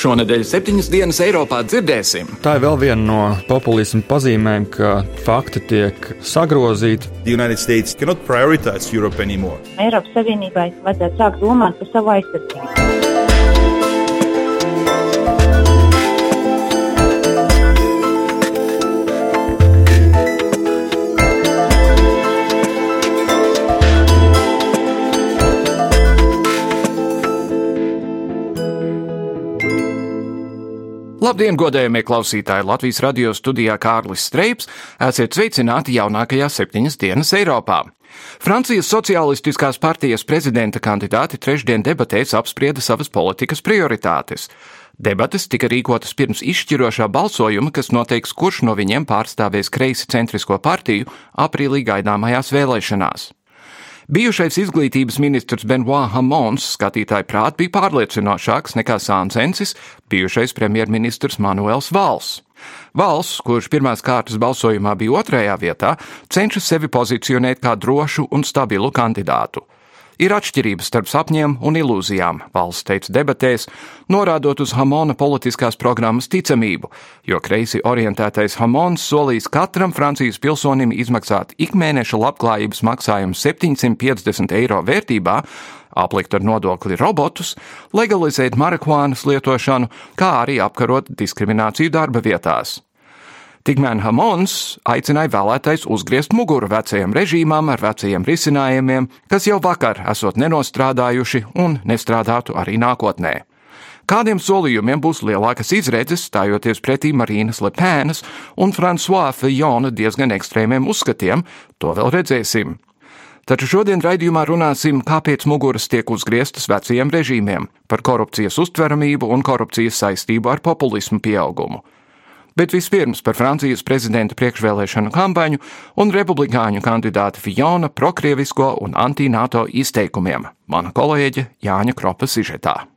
Šonadēļ septiņas dienas Eiropā dzirdēsim. Tā ir vēl viena no populisma pazīmēm, ka fakti tiek sagrozīti. Eiropas Savienībai vajadzētu sākt domāt par savu aizsardzību. Labdien, godējamie klausītāji! Latvijas radio studijā Kārlis Streips. Esiet sveicināti jaunākajās septiņas dienas Eiropā. Francijas Socialistiskās partijas prezidenta kandidāti trešdien debatēs apsprieda savas politikas prioritātes. Debates tika rīkotas pirms izšķirošā balsojuma, kas noteiks, kurš no viņiem pārstāvēs kreisi centrisko partiju aprīlī gaidāmajās vēlēšanās. Bijušais izglītības ministrs Benoit Hamons skatītāju prāt bija pārliecinošāks nekā Sāncensis, bijušais premjerministrs Manuels Vals. Vals, kurš pirmās kārtas balsojumā bija otrajā vietā, cenšas sevi pozicionēt kā drošu un stabilu kandidātu. Ir atšķirības starp sapņiem un ilūzijām, valsts teica debatēs, norādot uz Hamona politiskās programmas ticamību, jo kreisi orientētais Hamons solīs katram Francijas pilsonim izmaksāt ikmēneša labklājības maksājumu 750 eiro vērtībā, aplikt ar nodokli robotus, legalizēt marihuānas lietošanu, kā arī apkarot diskrimināciju darba vietās. Tikmēr Hamons aicināja vēlētais uzgriezt muguru vecajam režīmam ar vecajiem risinājumiem, kas jau vakar esot nenostrādājuši un nestrādātu arī nākotnē. Kādiem solījumiem būs lielākas izredzes stājoties pretī Marīnas Lepēnas un François Fillona diezgan ekstrēmiem uzskatiem, to vēl redzēsim. Taču šodien raidījumā runāsim, kāpēc muguras tiek uzgrieztas vecajiem režīmiem, par korupcijas uztveramību un korupcijas saistību ar populismu pieaugumu bet vispirms par Francijas prezidenta priekšvēlēšanu kampaņu un republikāņu kandidāta Fiona prokrievisko un anti-NATO izteikumiem. Mana kolēģe Jāņa Kropa sižetā.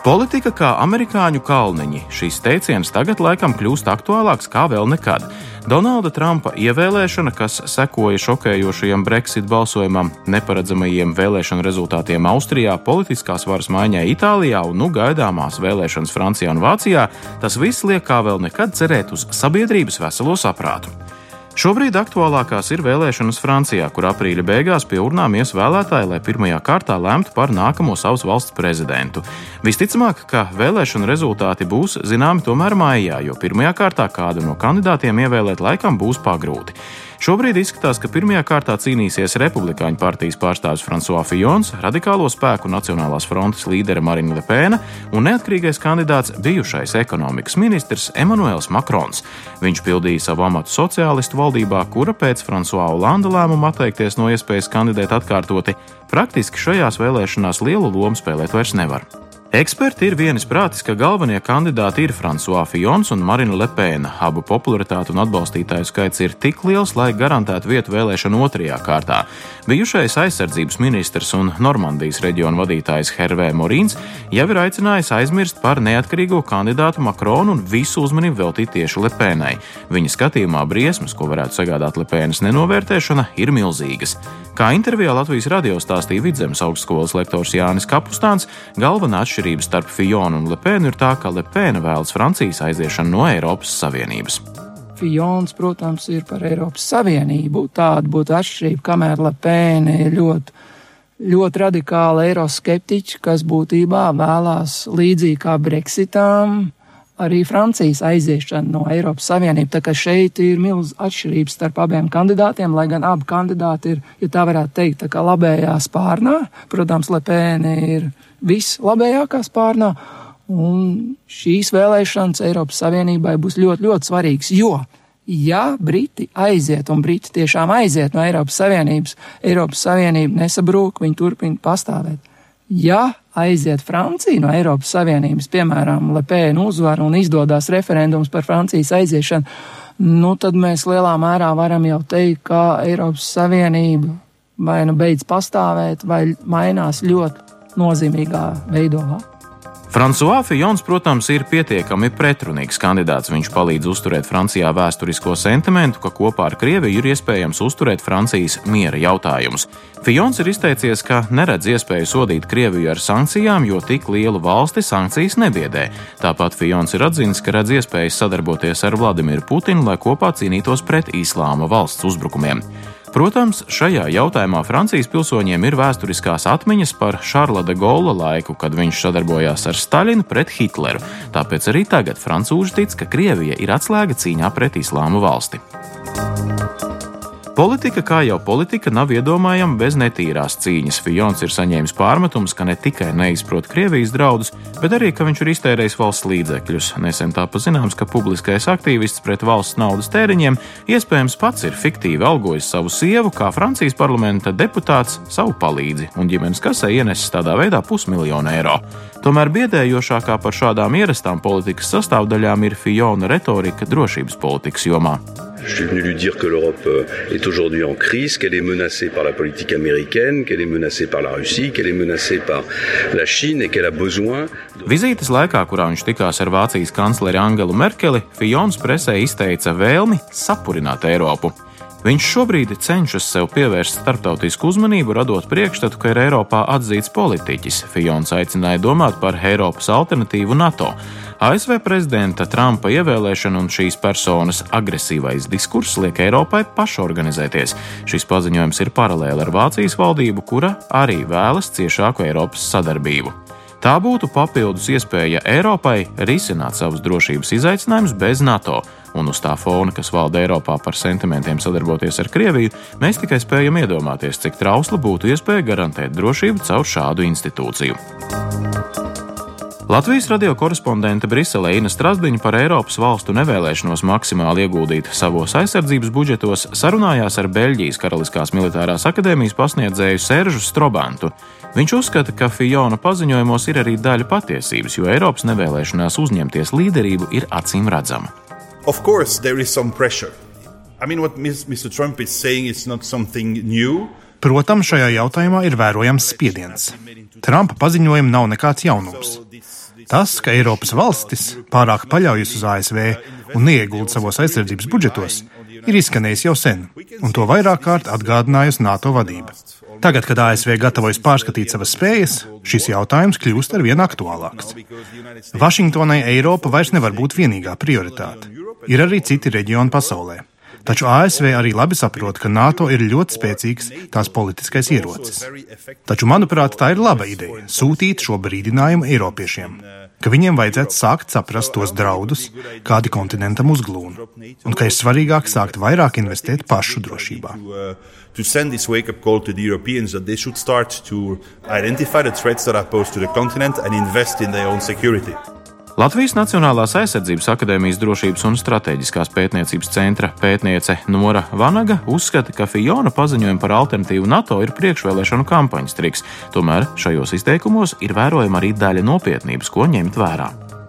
Politika kā amerikāņu kalniņi. Šīs teiciens tagad laikam kļūst aktuālāks kā vēl nekad. Donalda Trumpa ievēlēšana, kas sekoja šokējošajam Brexit balsojumam, neparedzamajiem vēlēšanu rezultātiem Austrijā, politiskās varas maiņai Itālijā un nu gaidāmās vēlēšanas Francijā un Vācijā, tas viss liek kā vēl nekad cerēt uz sabiedrības veselo saprātu. Šobrīd aktuālākās ir vēlēšanas Francijā, kur aprīļa beigās pie urnām ies vēlētāji, lai pirmajā kārtā lemtu par nākamo savas valsts prezidentu. Visticamāk, ka vēlēšanu rezultāti būs zināmi tomēr maijā, jo pirmajā kārtā kādu no kandidātiem ievēlēt laikam būs pagrūti. Šobrīd izskatās, ka pirmajā kārtā cīnīsies Republikāņu partijas pārstāvis François Fijons, radikālo spēku Nacionālās frontes līdere Marina Lepēna un neatkarīgais kandidāts bijušais ekonomikas ministrs Emmanuels Makrons. Viņš pildīja savu amatu sociālistu valdībā, kura pēc François Hollanda lēmuma atteikties no iespējas kandidēt atkārtoti, praktiski šajās vēlēšanās lielu lomu spēlēt vairs nevar. Eksperti ir vienisprātis, ka galvenie kandidāti ir François Fijons un Marina Lepēna. Abu popularitāte un atbalstītāju skaits ir tik liels, lai garantētu vietu vēlēšanu otrajā kārtā. Bijušais aizsardzības ministrs un Normandijas reģiona vadītājs Hervē Morīns jau ir aicinājis aizmirst par neatkarīgo kandidātu Makronu un visu uzmanību veltīt tieši Lepēnai. Viņa skatījumā briesmas, ko varētu sagādāt Lepēnas nenovērtēšana, ir milzīgas. Kā intervijā Latvijas radio stāstīja Vidzemes augstskolas lektors Jānis Kapustāns, galvenā atšķirība atšķirība starp Fijonu un Lepēnu ir tā, ka Lepēna vēlas Francijas aiziešanu no Eiropas Savienības. Fijons, protams, ir par Eiropas Savienību. Tāda būtu atšķirība, kamēr Lepēna ir ļoti, ļoti radikāla eiroskeptiķa, kas būtībā vēlās līdzīgi kā Brexitām arī Francijas aiziešanu no Eiropas Savienības. Tā kā šeit ir milz atšķirības starp abiem kandidātiem, lai gan abi kandidāti ir, ja tā varētu teikt, tā kā labējā spārnā. Protams, Lepēne ir vislabējākā spārnā, un šīs vēlēšanas Eiropas Savienībai būs ļoti, ļoti svarīgas, jo Ja Briti aiziet, un Briti tiešām aiziet no Eiropas Savienības, Eiropas Savienība nesabrūk, viņi turpina pastāvēt. Ja aiziet Francija no Eiropas Savienības, piemēram, Lepēna uzvar un izdodas referendums par Francijas aiziešanu, nu tad mēs lielā mērā varam jau teikt, ka Eiropas Savienība vai nu beidz pastāvēt, vai mainās ļoti nozīmīgā veidā. Frančiskais Fijons, protams, ir pietiekami pretrunīgs kandidāts. Viņš palīdz uzturēt Francijā vēsturisko sentimentu, ka kopā ar Krieviju ir iespējams uzturēt Francijas miera jautājumus. Fijons ir izteicies, ka neredz iespēju sodīt Krieviju ar sankcijām, jo tik lielu valsti sankcijas nebiedē. Tāpat Fijons ir atzīmis, ka redz iespējas sadarboties ar Vladimiru Putinu, lai kopā cīnītos pret islāma valsts uzbrukumiem. Protams, šajā jautājumā Francijas pilsoņiem ir vēsturiskās atmiņas par Šarla de Gaulla laiku, kad viņš sadarbojās ar Staļinu pret Hitleru. Tāpēc arī tagad francūži tic, ka Krievija ir atslēga cīņā pret islāma valsti. Politika, kā jau politika, nav iedomājama bez netīrās cīņas. Fijons ir saņēmis pārmetumus, ka ne tikai neizprot Krievijas draudus, bet arī, ka viņš ir iztērējis valsts līdzekļus. Nesen tāpat zināms, ka publiskais aktīvists pret valsts naudas tēriņiem iespējams pats ir fiktīvi algojis savu sievu, kā Francijas parlamenta deputāts, savu palīdzi, un ģimenes kasē ienesis tādā veidā pusmiljonu eiro. Tomēr biedējošākā par šādām ierastām politikas sastāvdaļām ir Fijona retorika drošības politikas jomā. Je suis venu lui dire que l'Europe euh, est aujourd'hui en crise, qu'elle est menacée par la politique américaine, qu'elle est menacée par la Russie, qu'elle est menacée par la Chine et qu'elle a besoin. Vizītes laikā, kurā viņš tikās ar Vācijas kancleri Angelu Merkeli, Fijons presē izteica vēlmi sapurināt Eiropu. Viņš šobrīd cenšas sev pievērst starptautisku uzmanību, radot priekšstatu, ka ir Eiropā atzīts politiķis. Fijons aicināja domāt par Eiropas alternatīvu NATO. ASV prezidenta Trumpa ievēlēšana un šīs personas agresīvais diskurss liek Eiropai pašorganizēties. Šis paziņojums ir paralēli ar Vācijas valdību, kura arī vēlas ciešāku Eiropas sadarbību. Tā būtu papildus iespēja Eiropai risināt savus drošības izaicinājumus bez NATO, un uz tā fona, kas valda Eiropā par sentimentiem sadarboties ar Krieviju, mēs tikai spējam iedomāties, cik trausla būtu iespēja garantēt drošību caur šādu institūciju. Latvijas radio korespondente Briselē Ina Strasdiņa par Eiropas valstu nevēlēšanos maksimāli ieguldīt savos aizsardzības budžetos sarunājās ar Beļģijas Karaliskās militārās akadēmijas pasniedzēju Seržu Strobantu. Viņš uzskata, ka Fijona paziņojumos ir arī daļa patiesības, jo Eiropas nevēlēšanās uzņemties līderību ir acīm redzama. Of course, there is some pressure. I mean, what Mr. Trump is saying is not something new. Protams, šajā jautājumā ir vērojams spiediens. Trumpa paziņojumi nav nekāds jaunums. Tas, ka Eiropas valstis pārāk paļaujas uz ASV un neiegulda savos aizsardzības budžetos, ir izskanējis jau sen, un to vairāk kārt atgādinājusi NATO vadība. Tagad, kad ASV gatavojas pārskatīt savas spējas, šis jautājums kļūst ar vien aktuālāks. Vašingtonai Eiropa vairs nevar būt vienīgā prioritāte. Ir arī citi reģioni pasaulē. Taču ASV arī labi saprot, ka NATO ir ļoti spēcīgs tās politiskais ierocis. Taču, manuprāt, tā ir laba ideja - sūtīt šo brīdinājumu Eiropiešiem ka viņiem vajadzētu sākt saprast tos draudus, kādi kontinentam uzglūna, un ka ir svarīgāk sākt vairāk investēt pašu drošībā. To send this wake up call to the Europeans that they should start to identify the threats that are posed to the continent and invest in their own security. Latvijas Nacionālās aizsardzības akadēmijas drošības un strateģiskās pētniecības centra pētniece Nora Vanaga uzskata, ka Fiona paziņojumi par alternatīvu NATO ir priekšvēlēšanu kampaņas triks. Tomēr šajos izteikumos ir vērojama arī daļa nopietnības, ko ņemt vērā.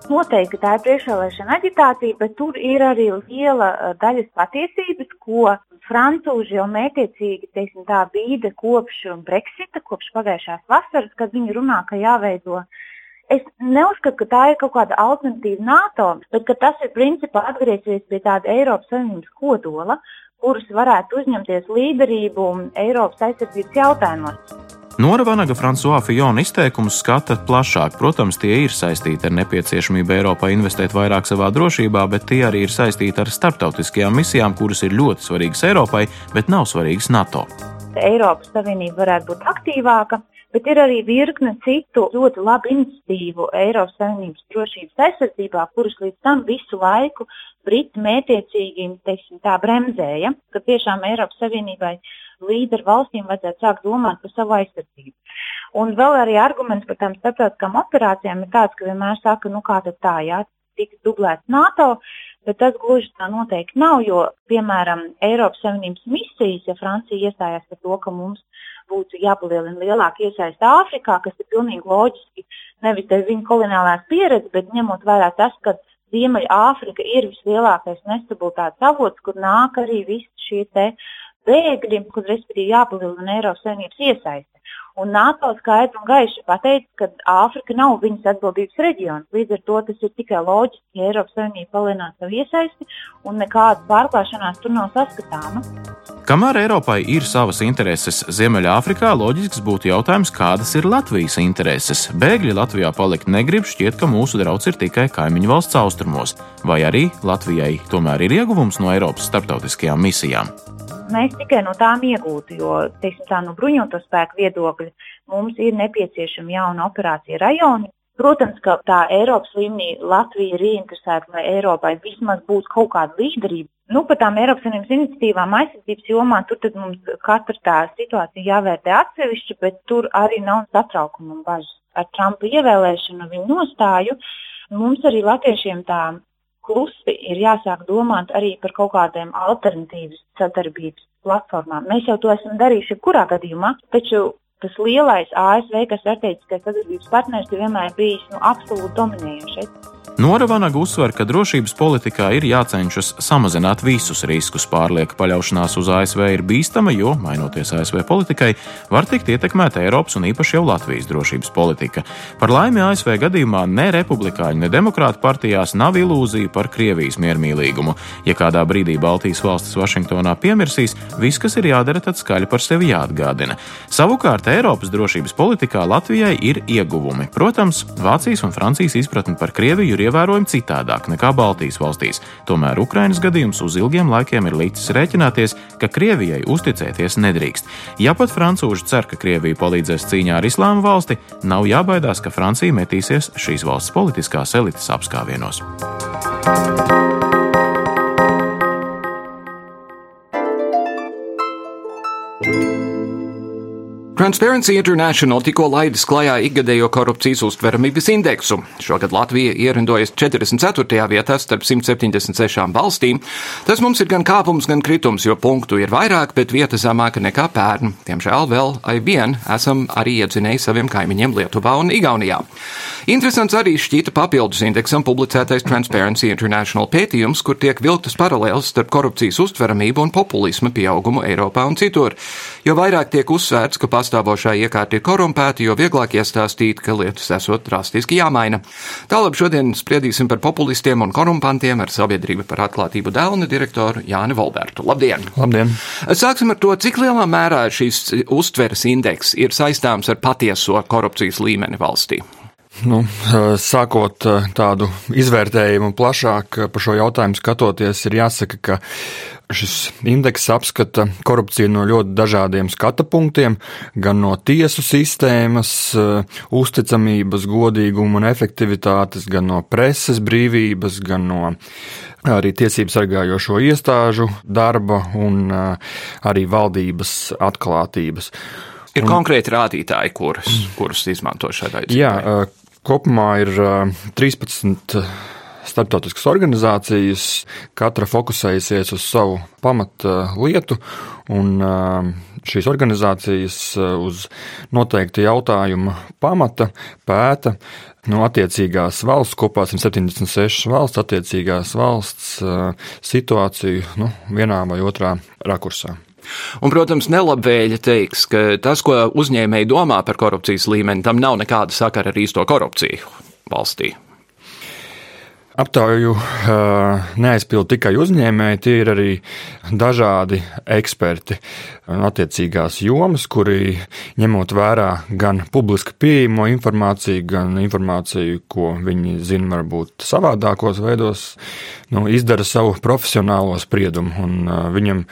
Noteikti tā ir priekšvēlēšana aģitācija, bet tur ir arī liela daļas patiesības, ko francūži jau mētiecīgi teiksim, tā, bīda kopš Brexita, kopš pagājušās vasaras, kad viņi runā, ka jāveido es neuzskatu, ka tā ir kaut kāda alternatīva NATO, bet tas ir principā atgriezties pie tāda Eiropas Savienības kodola, kurus varētu uzņemties līderību Eiropas aizsardzības jautājumos. Nora Vanaga François Fijona izteikumus skata plašāk. Protams, tie ir saistīti ar nepieciešamību Eiropā investēt vairāk savā drošībā, bet tie arī ir saistīti ar starptautiskajām misijām, kuras ir ļoti svarīgas Eiropai, bet nav svarīgas NATO. Eiropas Savienība varētu būt aktīvāka, bet ir arī virkne citu ļoti labu iniciatīvu Eiropas Savienības drošības aizsardzībā, kuras līdz tam visu laiku Briti mētiecīgi teiksim, bremzēja, ka tiešām Eiropas Savienībai līderu valstīm vajadzētu sākt domāt par savu aizsardzību. Un vēl arī arguments par tām starptautiskām operācijām ir tāds, ka vienmēr saka, nu kā tad tā, jā, tiks dublēts NATO, bet tas gluži tā noteikti nav, jo, piemēram, Eiropas Savienības misijas, ja Francija iestājās par to, ka mums būtu jāpalielina lielāka iesaista Āfrikā, kas ir pilnīgi loģiski, nevis dēļ viņa koloniālās pieredzes, bet ņemot vērā tas, ka Ziemeļāfrika ir vislielākais nestabilitātes avots, kur nāk arī visi šie bēgļi, kur respektīvi jāpalielina Eiropas Savienības iesaiste. Un NATO skaidri un gaiši pateica, ka Āfrika nav viņas atbildības reģions. Līdz ar to tas ir tikai loģiski, ja Eiropas Savienība palielinās savu iesaisti un nekāda pārklāšanās tur nav saskatāma. Kamēr Eiropai ir savas intereses Ziemeļāfrikā, loģisks būtu jautājums, kādas ir Latvijas intereses. Bēgļi Latvijā palikt negrib, šķiet, ka mūsu draugs ir tikai kaimiņu valsts austrumos, vai arī Latvijai tomēr ir ieguvums no Eiropas starptautiskajām misijām mēs tikai no tām iegūtu, jo teiksim, tā, no bruņoto spēku viedokļa mums ir nepieciešama jauna operācija rajoni. Protams, ka tā Eiropas līmenī Latvija ir ieinteresēta, lai Eiropai vismaz būtu kaut kāda līderība. Nu, par tām Eiropas Savienības iniciatīvām aizsardzības jomā tur mums katra tā situācija jāvērtē atsevišķi, bet tur arī nav satraukuma un bažas. Ar Trumpa ievēlēšanu viņu nostāju mums arī latviešiem tā klusi ir jāsāk domāt arī par kaut kādiem alternatīvas sadarbības platformām. Mēs jau to esam darījuši jebkurā gadījumā, taču tas lielais ASV, kas strateģiskais sadarbības partners, ir vienmēr bijis nu, absolūti dominējošais. Nora Vanaga uzsver, ka drošības politikā ir jācenšas samazināt visus riskus. Pārlieka paļaušanās uz ASV ir bīstama, jo, mainoties ASV politikai, var tikt ietekmēta Eiropas un īpaši jau Latvijas drošības politika. Par laimi ASV gadījumā ne republikāņu, ne demokrātu partijās nav ilūzija par Krievijas miermīlīgumu. Ja kādā brīdī Baltijas valstis Vašingtonā piemirsīs, viss, kas ir jādara, tad skaļi par sevi jāatgādina. Savukārt Eiropas drošības politikā Latvijai ir ieguvumi. Protams, Vācijas un Francijas izpratne par Krieviju ir ievērojami citādāk nekā Baltijas valstīs. Tomēr Ukrainas gadījums uz ilgiem laikiem ir licis rēķināties, ka Krievijai uzticēties nedrīkst. Ja pat francūži cer, ka Krievija palīdzēs cīņā ar islāma valsti, nav jābaidās, ka Francija metīsies šīs valsts politiskās elites apskāvienos. Transparency International tikko laidis klajā ikgadējo korupcijas uztveramības indeksu. Šogad Latvija ierindojas 44. vietā starp 176 valstīm. Tas mums ir gan kāpums, gan kritums, jo punktu ir vairāk, bet vieta zemāka nekā pērn. Diemžēl vēl aizvien esam arī iedzinēji saviem kaimiņiem Lietuvā un Igaunijā. Interesants arī šķita papildus indeksam publicētais Transparency International pētījums, kur tiek vilktas paralēles starp korupcijas uztveramību un populisma pieaugumu Eiropā un citur. Jo vairāk tiek uzsvērts, ka pastāv pastāvošā iekārta ir korumpēta, jo vieglāk iestāstīt, ka lietas esot drastiski jāmaina. Tālāk šodien spriedīsim par populistiem un korumpantiem ar sabiedrību par atklātību dēlna direktoru Jāni Volbertu. Labdien! Labdien! Sāksim ar to, cik lielā mērā šīs uztveres indeks ir saistāms ar patieso korupcijas līmeni valstī. Nu, sākot tādu izvērtējumu plašāk par šo jautājumu skatoties, ir jāsaka, ka Šis indeks apskata korupciju no ļoti dažādiem skatu punktiem, gan no tiesu sistēmas, eh, uzticamības, godīguma un efektivitātes, gan no preses brīvības, gan no arī tiesību sargājošo iestāžu darba un eh, arī valdības atklātības. Ir un, konkrēti rādītāji, kurus, kurus izmanto šai vajadzībai? Kopumā ir 13 starptautiskas organizācijas, katra fokusējusies uz savu pamata lietu, un šīs organizācijas uz noteikti jautājuma pamata pēta no attiecīgās valsts, kopā 176 valsts, attiecīgās valsts situāciju nu, vienā vai otrā rakursā. Un, protams, nelabvēļi teiks, ka tas, ko uzņēmēji domā par korupcijas līmeni, tam nav nekāda sakara ar īsto korupciju valstī. Aptauju neaizpild tikai uzņēmēji, tie ir arī dažādi eksperti un attiecīgās jomas, kuri ņemot vērā gan publiski pieejamo informāciju, gan informāciju, ko viņi zina varbūt savādākos veidos, nu, izdara savu profesionālo spriedumu. Un, viņam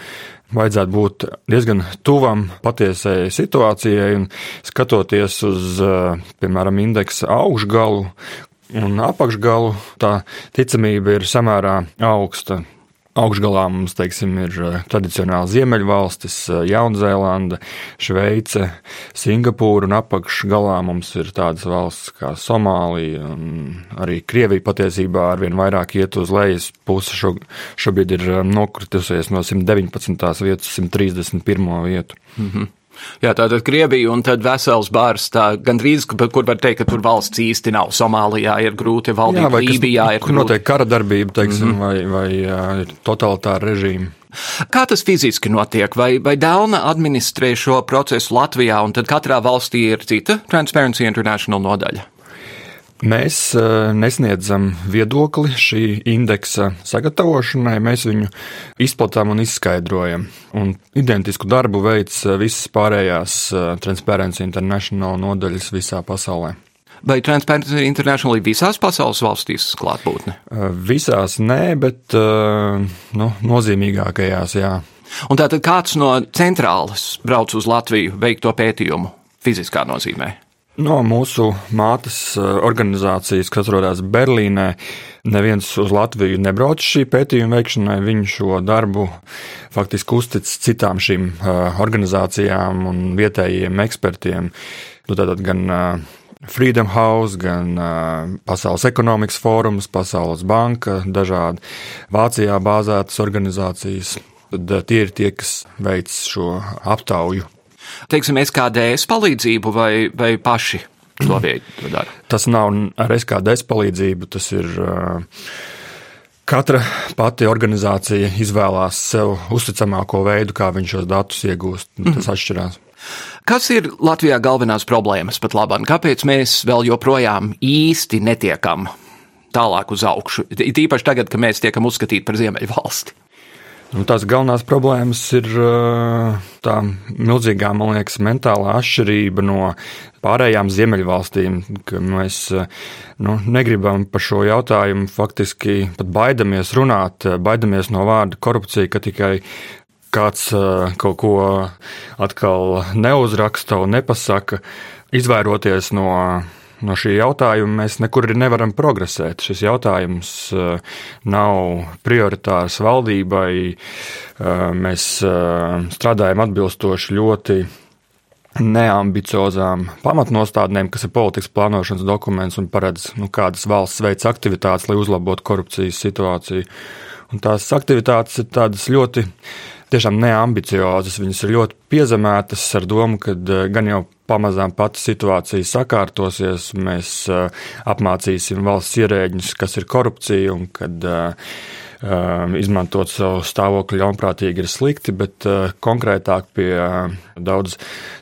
vajadzētu būt diezgan tuvam patiesai situācijai un skatoties uz, piemēram, indeksa augšgalu, un apakšgalu tā ticamība ir samērā augsta. Augšgalā mums teiksim, ir tradicionāli Ziemeļvalstis, Jaunzēlande, Šveice, Singapūra, un apakšgalā mums ir tādas valstis kā Somālija, arī Krievija patiesībā ar vien vairāk iet uz lejas pusi. Šo, šobrīd ir nokritusies no 119. vietas uz 131. vietu. Mm -hmm. Jā, tā tad Krievija un tad vesels bārs, tā gandrīz, kur var teikt, ka tur valsts īsti nav. Somālijā ir grūti valdīt, Jā, Lībijā ir grūti. Notiek kara darbība, teiksim, mm -hmm. vai, vai ir totalitāra režīma. Kā tas fiziski notiek? Vai, vai Dēlna administrē šo procesu Latvijā, un tad katrā valstī ir cita Transparency International nodaļa? Mēs eh, nesniedzam viedokli šī indeksa sagatavošanai, mēs viņu izplatām un izskaidrojam. Un identisku darbu veids eh, visas pārējās eh, Transparency International nodaļas visā pasaulē. Vai Transparency International ir visās pasaules valstīs klātbūtne? Visās nē, bet nu, nozīmīgākajās jā. Un tātad kāds no centrālas brauc uz Latviju veikt to pētījumu fiziskā nozīmē? No mūsu mātes eh, organizācijas, kas atrodas Berlīnē, neviens uz Latviju nebrauc šī pētījuma veikšanai. Viņi šo darbu faktiski uztic citām šīm eh, organizācijām un vietējiem ekspertiem. Nu, tātad gan eh, Freedom House, gan Pasaules ekonomikas fórums, Pasaules banka, dažādi Vācijā bāzētas organizācijas. Tad tie ir tie, kas veic šo aptauju teiksim, SKDS palīdzību vai, vai paši to veidu dara? Tas nav ar SKDS palīdzību, tas ir. Katra pati organizācija izvēlās sev uzticamāko veidu, kā viņš šos datus iegūst. Tas mm. atšķirās. Kas ir Latvijā galvenās problēmas pat labāk? Kāpēc mēs vēl joprojām īsti netiekam tālāk uz augšu? Tīpaši tagad, kad mēs tiekam uzskatīti par ziemeļvalsti. Nu, tās galvenās problēmas ir tā milzīgā, man liekas, mentālā atšķirība no pārējām ziemeļvalstīm, mēs nu, negribam par šo jautājumu faktiski pat baidamies runāt, baidamies no vārda korupcija, ka tikai kāds kaut ko atkal neuzraksta un nepasaka, izvairoties no no šī jautājuma mēs nekur nevaram progresēt. Šis jautājums eh, nav prioritārs valdībai. Eh, mēs eh, strādājam atbilstoši ļoti neambiciozām pamatnostādnēm, kas ir politikas plānošanas dokuments un paredz, nu, kādas valsts veids aktivitātes, lai uzlabotu korupcijas situāciju. Un tās aktivitātes ir tādas ļoti tiešām neambiciozas. Viņas ir ļoti piezemētas ar domu, ka gan jau pamazām pati situācija sakārtosies, mēs uh, apmācīsim valsts ierēģņus, kas ir korupcija un kad uh, izmantot savu stāvokli ļaunprātīgi ir slikti, bet konkrētāk pie daudz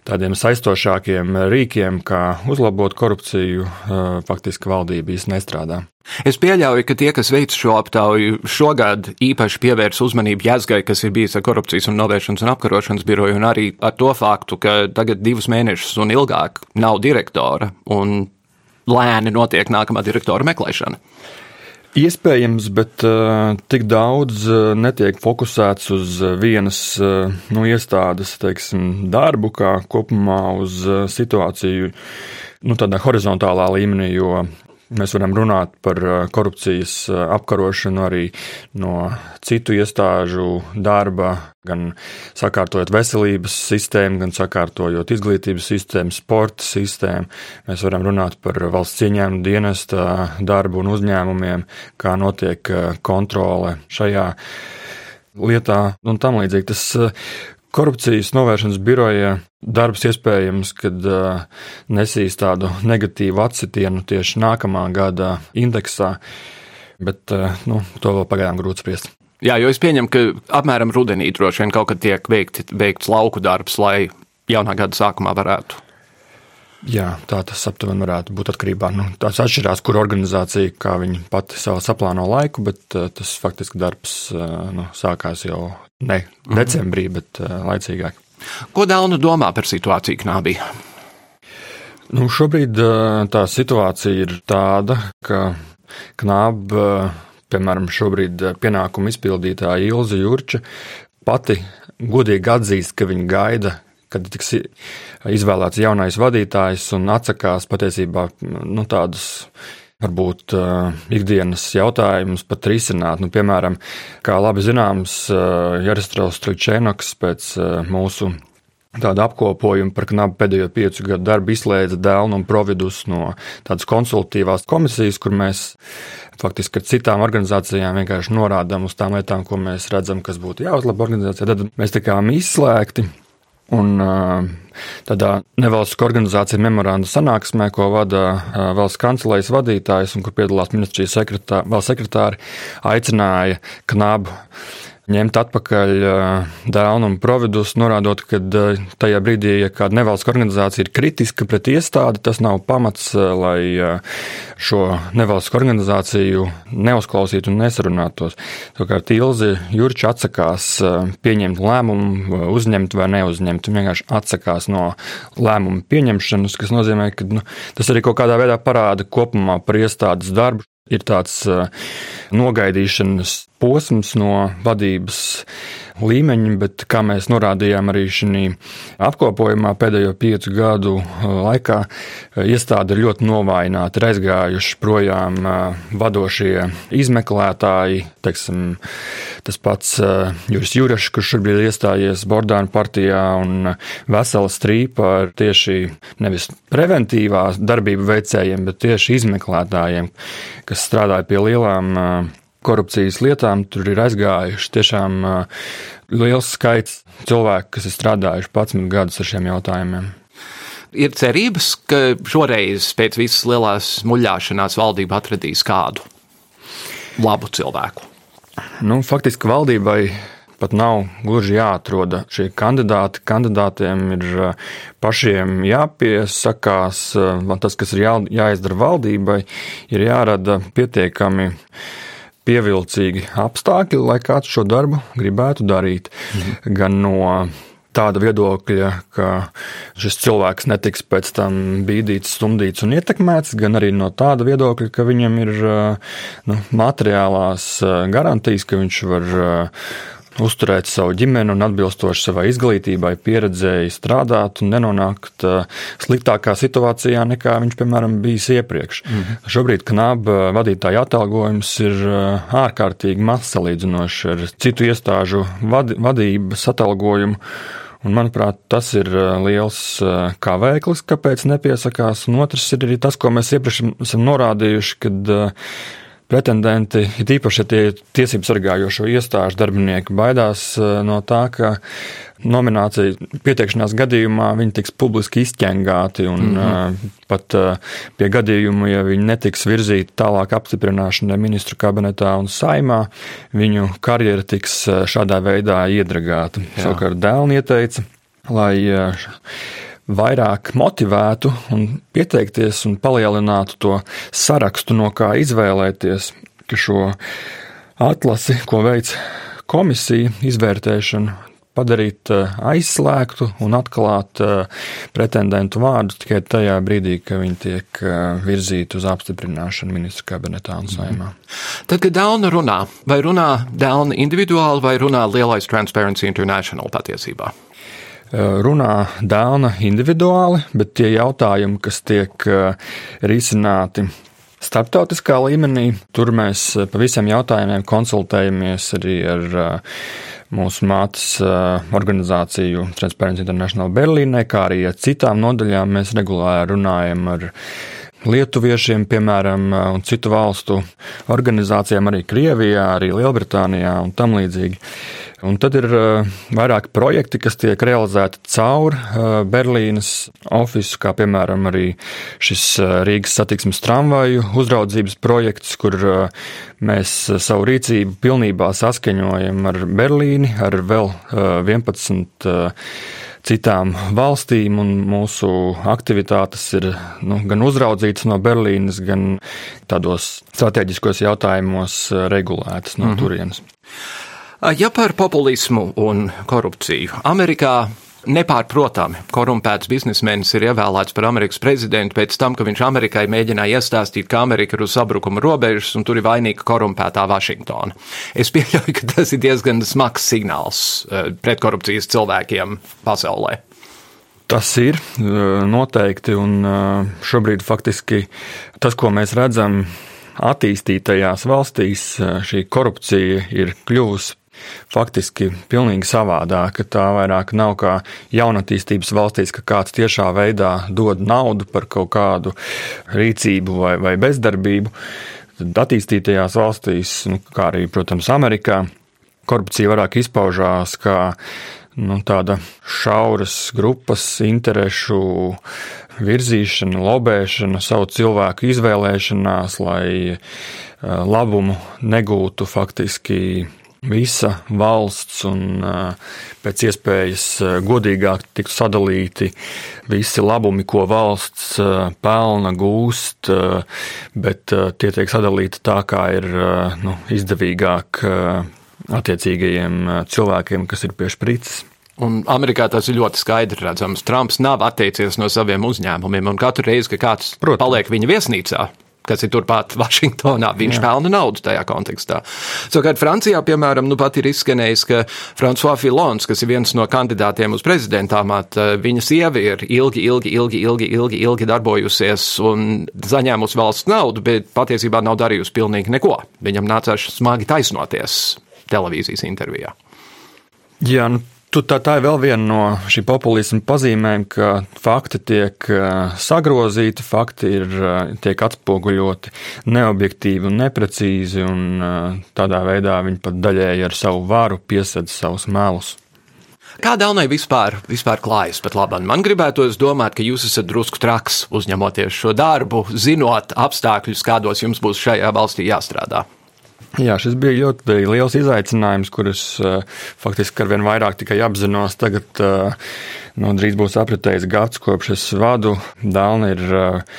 tādiem saistošākiem rīkiem, kā uzlabot korupciju, faktiski valdība īsti nestrādā. Es pieļauju, ka tie, kas veic šo aptauju, šogad īpaši pievērs uzmanību Jāzgai, kas ir bijis ar korupcijas un novēršanas un apkarošanas biroju, un arī ar to faktu, ka tagad divus mēnešus un ilgāk nav direktora, un lēni notiek nākamā direktora meklēšana. Iespējams, bet uh, tik daudz uh, netiek fokusēts uz vienas uh, nu, iestādes teiksim, darbu, kā kopumā uz situāciju nu, tādā horizontālā līmenī, jo Mēs varam runāt par uh, korupcijas uh, apkarošanu arī no citu iestāžu darba, gan sakārtojot veselības sistēmu, gan sakārtojot izglītības sistēmu, sporta sistēmu. Mēs varam runāt par valsts ieņēmumu dienesta darbu un uzņēmumiem, kā notiek uh, kontrole šajā lietā un tam līdzīgi. Tas korupcijas novēršanas biroja darbs iespējams, kad nesīs tādu negatīvu atsitienu tieši nākamā gada indeksā, bet nu, to vēl pagaidām grūti spriest. Jā, jo es pieņemu, ka apmēram rudenī droši vien kaut kad tiek veikti, veikts lauku darbs, lai jaunā gada sākumā varētu Jā, tā tas aptuveni varētu būt atkarībā. Nu, tas atšķirās, kur organizācija, kā viņi pati savā saplāno laiku, bet uh, tas faktiski darbs uh, nu, sākās jau ne mhm. decembrī, bet uh, laicīgāk. Ko Dēlnu domā par situāciju Knābī? Nu, šobrīd tā situācija ir tāda, ka Knāba, piemēram, šobrīd pienākumu izpildītāja Ilza Jurča pati godīgi atzīst, ka viņa gaida kad tiks izvēlēts jaunais vadītājs un atsakās patiesībā nu, tādus varbūt uh, ikdienas jautājumus pat risināt. Nu, piemēram, kā labi zināms, uh, Jaristrovs Tričēnoks pēc uh, mūsu tādu apkopojumu par knapu pēdējo piecu gadu darbu izslēdza Dēlnu un Providus no tādas konsultatīvās komisijas, kur mēs faktiski ar citām organizācijām vienkārši norādām uz tām lietām, ko mēs redzam, kas būtu jāuzlabo organizācijā. Tad mēs tikām izslēgti. Un tādā nevalstiskā organizācija memoranda sanāksmē, ko vada valsts kancelējas vadītājs un kur piedalās ministrijas sekretāri, valsts sekretāri, aicināja Knabu ņemt atpakaļ dēlnu un providus, norādot, ka tajā brīdī, ja kāda nevalstiska organizācija ir kritiska pret iestādi, tas nav pamats, lai šo nevalstisku organizāciju neuzklausītu un nesarunātos. Savukārt Ilzi Jurča atsakās pieņemt lēmumu, uzņemt vai neuzņemt. Viņa vienkārši atsakās no lēmumu pieņemšanas, kas nozīmē, ka nu, tas arī kaut kādā veidā parāda kopumā par iestādes darbu. Ir tāds nogaidīšanas posms no vadības līmeņa, bet kā mēs norādījām arī šī apkopojumā pēdējo piecu gadu laikā, iestāde ir ļoti novājināta, ir aizgājuši projām vadošie izmeklētāji, teiksim, tas pats Juris Jurašs, kurš šobrīd ir iestājies Bordāna partijā un vesela strīpa ar tieši nevis preventīvās darbību veicējiem, bet tieši izmeklētājiem, kas strādāja pie lielām korupcijas lietām. Tur ir aizgājuši tiešām liels skaits cilvēku, kas ir strādājuši 11 gadus ar šiem jautājumiem. Ir cerības, ka šoreiz pēc visas lielās muļāšanās valdība atradīs kādu labu cilvēku. Nu, faktiski valdībai pat nav gluži jāatrod šie kandidāti. Kandidātiem ir pašiem jāpiesakās. Tas, kas ir jā, jāizdara valdībai, ir jārada pietiekami pievilcīgi apstākļi, lai kāds šo darbu gribētu darīt. Mhm. Gan no tāda viedokļa, ka šis cilvēks netiks pēc tam bīdīts, stumdīts un ietekmēts, gan arī no tāda viedokļa, ka viņam ir nu, materiālās garantijas, ka viņš var uzturēt savu ģimeni un atbilstoši savai izglītībai, pieredzēji strādāt un nenonākt uh, sliktākā situācijā nekā viņš, piemēram, bijis iepriekš. Mm -hmm. Šobrīd knāba vadītāja atalgojums ir uh, ārkārtīgi mazs salīdzinoši ar citu iestāžu vad, vadības atalgojumu. Un, manuprāt, tas ir uh, liels kavēklis, kāpēc nepiesakās. Un otrs ir arī tas, ko mēs iepriekš esam norādījuši, kad pretendenti, it īpaši tie tiesību sargājošo iestāžu darbinieki, baidās eh, no tā, ka nominācija pieteikšanās gadījumā viņi tiks publiski izķengāti un mm -hmm. pat eh, pie gadījumu, ja viņi netiks virzīti tālāk apstiprināšanai ministru kabinetā un saimā, viņu karjera tiks šādā veidā iedragāta. Savukārt Dēlni ieteica, lai vairāk motivētu un pieteikties un palielinātu to sarakstu, no kā izvēlēties šo atlasi, ko veic komisija, izvērtēšanu, padarīt eh, aizslēgtu un atklāt eh, pretendentu vārdus tikai tajā brīdī, kad viņi tiek eh, virzīti uz apstiprināšanu ministru kabinetā un saimā. Tad, kad Dēlna runā, vai runā Dēlna individuāli vai runā lielais Transparency International patiesībā? Eh, runā dēlna individuāli, bet tie jautājumi, kas tiek eh, risināti starptautiskā līmenī, tur mēs eh, pa visiem jautājumiem konsultējamies arī ar mūsu mātes organizāciju Transparency International Berlīnē, kā arī ar citām nodaļām. Mēs regulāri runājam ar lietuviešiem, piemēram, un citu valstu organizācijām, arī Krievijā, arī Lielbritānijā un tam līdzīgi. Un tad ir vairāki projekti, kas tiek realizēti caur Berlīnas ofisu, kā piemēram arī šis Rīgas satiksmes tramvaju uzraudzības projekts, kur mēs savu rīcību pilnībā saskaņojam ar Berlīni, ar vēl 11 citām valstīm, un mūsu aktivitātes ir nu, gan uzraudzītas no Berlīnes, gan tādos strateģiskos jautājumos regulētas no mm -hmm. turienes. Ja par populismu un korupciju Amerikā nepārprotami korumpēts biznesmenis ir ievēlēts par Amerikas prezidentu pēc tam, ka viņš Amerikai mēģināja iestāstīt, ka Amerika ir uz sabrukuma robežas un tur ir vainīga korumpētā Vašingtona. Es pieļauju, ka tas ir diezgan smags signāls uh, pretkorupcijas cilvēkiem pasaulē. Tas ir noteikti, un šobrīd faktiski tas, ko mēs redzam attīstītajās valstīs, šī korupcija ir kļuvusi faktiski pilnīgi savādāka. Tā vairāk nav kā jaunatīstības valstīs, ka kāds tiešā veidā dod naudu par kaut kādu rīcību vai, vai bezdarbību. Tad attīstītajās valstīs, nu, kā arī, protams, Amerikā, korupcija vairāk izpaužās kā nu, tāda šauras grupas interešu virzīšana, lobēšana, savu cilvēku izvēlēšanās, lai eh, labumu negūtu faktiski visa valsts un pēc iespējas godīgāk tiktu sadalīti visi labumi, ko valsts pelna, gūst, bet tie tiek sadalīti tā, kā ir nu, izdevīgāk attiecīgajiem cilvēkiem, kas ir pie sprites. Un Amerikā tas ir ļoti skaidri redzams. Trumps nav atteicies no saviem uzņēmumiem, un katru reizi, kad kāds Protams. paliek viņa viesnīcā, kas ir turpat Vašingtonā. Viņš Jā. pelna naudu tajā kontekstā. Savukārt Francijā, piemēram, nu pat ir izskanējis, ka François Filons, kas ir viens no kandidātiem uz prezidenta amatu, viņa sieva ir ilgi, ilgi, ilgi, ilgi, ilgi, ilgi darbojusies un saņēmusi valsts naudu, bet patiesībā nav darījusi pilnīgi neko. Viņam nācās smagi taisnoties televīzijas intervijā. Jā, nu Tu, tā, tā ir vēl viena no šī populisma pazīmēm, ka fakti tiek sagrozīti, fakti ir, tiek atspoguļoti neobjektīvi un neprecīzi, un tādā veidā viņi pat daļēji ar savu varu piesedz savus melus. Kā Dānai vispār, vispār klājas pat labāk? Man gribētos domāt, ka jūs esat drusku traks uzņemoties šo darbu, zinot apstākļus, kādos jums būs šajā valstī jāstrādā. Jā, šis bija ļoti liels izaicinājums, kurus uh, faktiski ar vien vairāk tikai apzinos. Tagad uh, nu, drīz būs apritējis gads, kopš es vadu. Uh,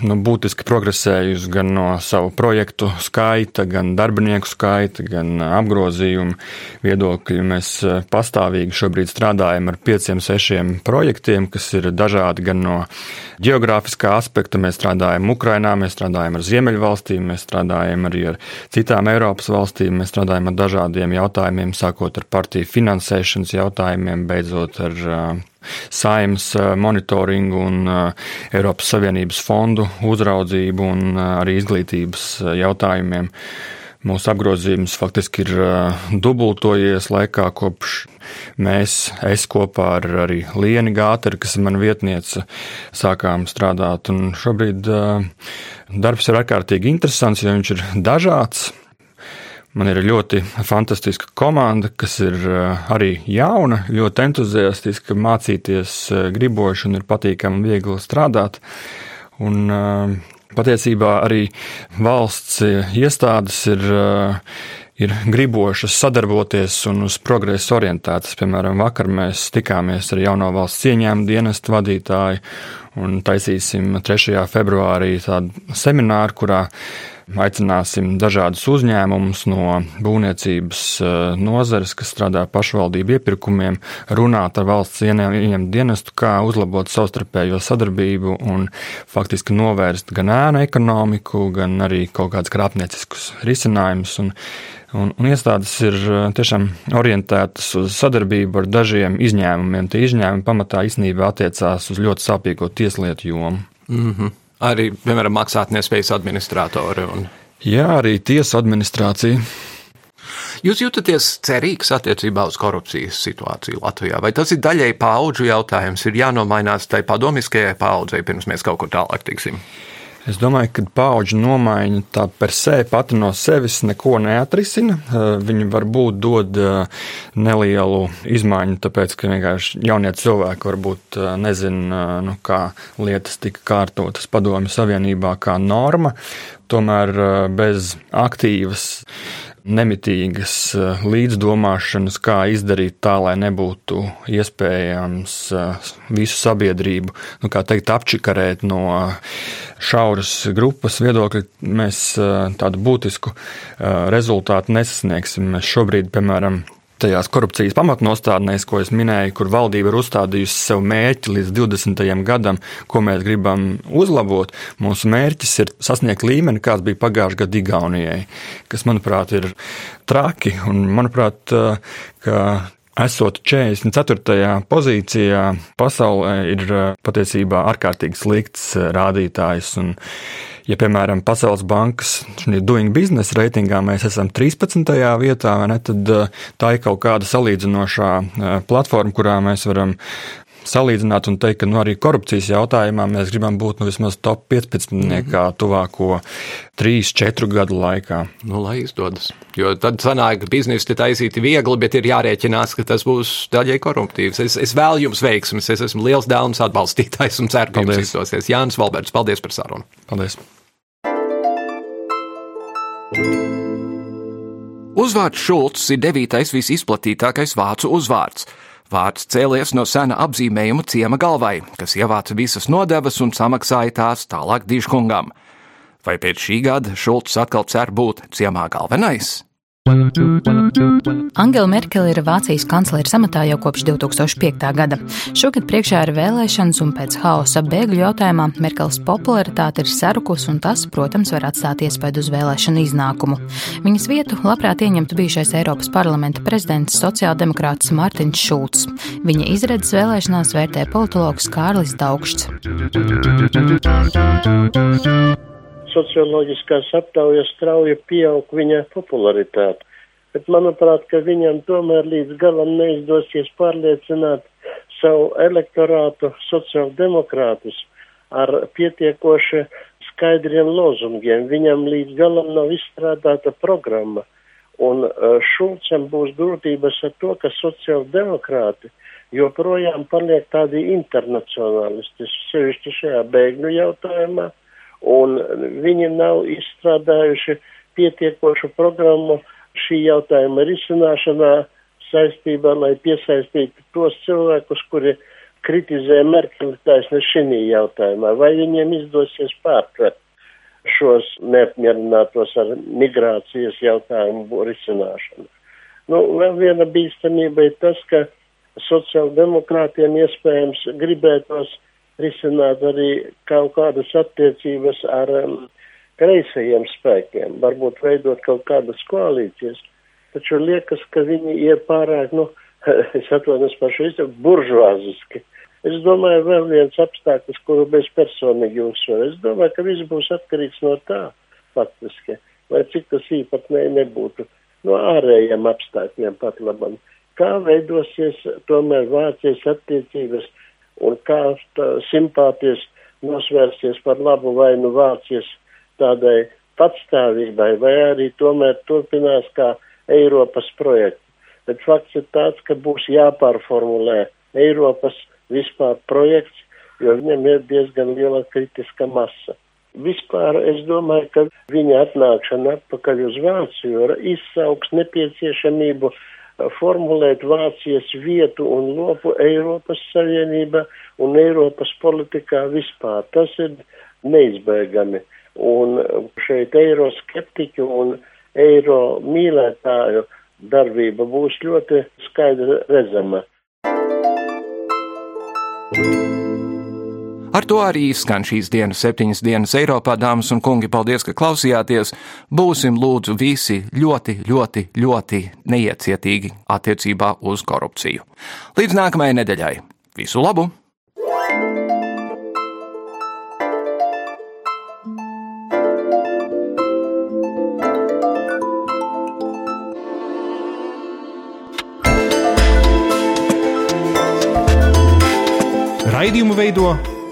nu, būtiski progresējusi gan no savu projektu skaita, gan darbinieku skaita, gan apgrozījumu viedokļu. Mēs eh, pastāvīgi šobrīd strādājam ar pieciem, sešiem projektiem, kas ir dažādi gan no geogrāfiskā aspekta. Mēs strādājam Ukrainā, mēs strādājam ar Ziemeļvalstīm, mēs strādājam arī ar citām Eiropas valstīm, mēs strādājam ar dažādiem jautājumiem, sākot ar partiju finansēšanas jautājumiem, beidzot ar uh, saimnes eh, monitoringu un eh, Eiropas Savienības fondu uzraudzību un eh, arī izglītības jautājumiem. Mūsu apgrozījums faktiski ir dubultojies laikā, kopš mēs, es kopā ar arī Lienu Gāteru, kas ir mana vietniece, sākām strādāt. Un šobrīd darbs ir ārkārtīgi interesants, jo viņš ir dažāds. Man ir ļoti fantastiska komanda, kas ir eh, arī jauna, ļoti entuziastiska, mācīties eh, griboši un ir patīkami un viegli strādāt. Un, eh, patiesībā arī valsts iestādes ir, ir gribošas sadarboties un uz progresu orientētas. Piemēram, vakar mēs tikāmies ar jauno valsts ieņēmumu dienestu vadītāju un taisīsim 3. februārī tādu semināru, kurā Aicināsim dažādus uzņēmumus no būvniecības eh, nozares, kas strādā pašvaldību iepirkumiem, runāt ar valsts ieņēmumu dienestu, kā uzlabot savstarpējo sadarbību un faktiski novērst gan ēnu ekonomiku, gan arī kaut kādus krāpnieciskus risinājumus. Un, un, iestādes ir eh, tiešām orientētas uz sadarbību ar dažiem izņēmumiem. Tie izņēmumi pamatā īstenībā attiecās uz ļoti sāpīgo tieslietu jomu. Mm -hmm arī, piemēram, maksātnespējas administratori. Un... Jā, arī tiesu administrācija. Jūs jūtaties cerīgs attiecībā uz korupcijas situāciju Latvijā? Vai tas ir daļai paudžu jautājums? Ir jānomainās tai padomiskajai paudzei, pirms mēs kaut kur tālāk tiksim. Es domāju, ka paudžu nomaiņa tā per se pati no sevis neko neatrisina. Eh, viņi varbūt dod eh, nelielu izmaiņu, tāpēc, ka vienkārši jaunie cilvēki varbūt eh, nezina, nu, kā lietas tika kārtotas padomju savienībā kā norma. Tomēr bez aktīvas nemitīgas eh, līdzdomāšanas, kā izdarīt tā, lai nebūtu iespējams eh, visu sabiedrību, nu, kā teikt, apčikarēt no šauras grupas viedokļa, mēs eh, tādu būtisku rezultātu nesasniegsim. Mēs šobrīd, piemēram, tajās korupcijas pamatnostādnēs, ko es minēju, kur valdība ir uzstādījusi sev mērķi līdz 20. gadam, ko mēs gribam uzlabot. Mūsu mērķis ir sasniegt līmeni, kāds bija pagājušajā gadā Igaunijai, kas, manuprāt, ir traki. Un, manuprāt, ka esot 44. pozīcijā, pasaulē ir patiesībā ārkārtīgi slikts rādītājs. Un, ja, piemēram, Pasaules bankas doing business reitingā mēs esam 13. vietā, ne, tad tā ir kaut kāda salīdzinošā platforma, kurā mēs varam salīdzināt un teikt, ka nu, arī korupcijas jautājumā mēs gribam būt nu, vismaz top 15. Mm -hmm. tuvāko 3-4 gadu laikā. Nu, lai izdodas. Jo tad sanāk, ka biznesa ir taisīti viegli, bet ir jārēķinās, ka tas būs daļai koruptīvs. Es, es vēlu jums veiksmes, es esmu liels dēlums atbalstītājs un ceru, ka jums izdosies. Jānis Valberts, paldies par sarunu. Paldies! Uzvārds Šulcs ir devītais visizplatītākais vācu uzvārds. Vārds cēlies no sena apzīmējuma ciema galvai, kas ievāca visas nodevas un samaksāja tās tālāk dižkungam. Vai pēc šī gada Šulcs atkal cer būt ciemā galvenais? Angela Merkele ir Vācijas kanclere amatā jau kopš 2005. gada. Šogad priekšā ir vēlēšanas, un pēc haosa bēgļu jautājumā Merkeles popularitāte ir sarukus, un tas, protams, var atstāt iespaidu uz vēlēšanu iznākumu. Viņas vietu labprāt ieņemtu bijušais Eiropas parlamenta prezidents sociāldemokrāts Mārtiņš Šulcs. Viņa izredzes vēlēšanās vērtē politologs Kārlis Daugšs socioloģiskās aptaujas strauji pieaug viņa popularitāte. Bet manuprāt, ka viņam tomēr līdz galam neizdosies pārliecināt savu elektorātu sociāldemokrātus ar pietiekoši skaidriem lozungiem. Viņam līdz galam nav izstrādāta programma. Un uh, Šulcam būs grūtības ar to, ka sociāldemokrāti joprojām paliek tādi internacionālisti, sevišķi šajā bēgļu jautājumā un viņi nav izstrādājuši pietiekošu programmu šī jautājuma risināšanā saistībā, lai piesaistītu tos cilvēkus, kuri kritizē Merkeli taisni šī jautājumā, vai viņiem izdosies pārtvert šos neapmierinātos ar migrācijas jautājumu risināšanu. Nu, vēl viena bīstamība ir tas, ka sociāldemokrātiem iespējams gribētos risināt arī kaut kādas attiecības ar um, kreisajiem spēkiem, varbūt veidot kaut kādas koalīcijas, taču liekas, ka viņi ir pārāk, nu, es atvainojos par šo izteikumu, buržvāziski. Es domāju, vēl viens apstākļus, kuru bez personīgi uzsver. Es domāju, ka viss būs atkarīgs no tā, faktiski, lai cik tas īpatnēji nebūtu, no ārējiem apstākļiem pat labam. Kā veidosies tomēr Vācijas attiecības un kā simpātijas nosvērsies par labu vai nu Vācijas tādai patstāvībai, vai arī tomēr turpinās kā Eiropas projekts. Bet fakts ir tāds, ka būs jāpārformulē Eiropas vispār projekts, jo viņam ir diezgan liela kritiska masa. Vispār es domāju, ka viņa atnākšana atpakaļ uz Vāciju izsauks nepieciešamību formulēt Vācijas vietu un lopu Eiropas Savienībā un Eiropas politikā vispār. Tas ir neizbēgami. Un šeit eiroskeptiķu un eiro mīlētāju darbība būs ļoti skaidra redzama. Ar to arī skan šīs dienas septiņas dienas Eiropā, dāmas un kungi. Paldies, ka klausījāties. Būsim lūdzu visi ļoti, ļoti, ļoti neiecietīgi attiecībā uz korupciju. Līdz nākamajai nedēļai. Visu labu! Raidījumu veido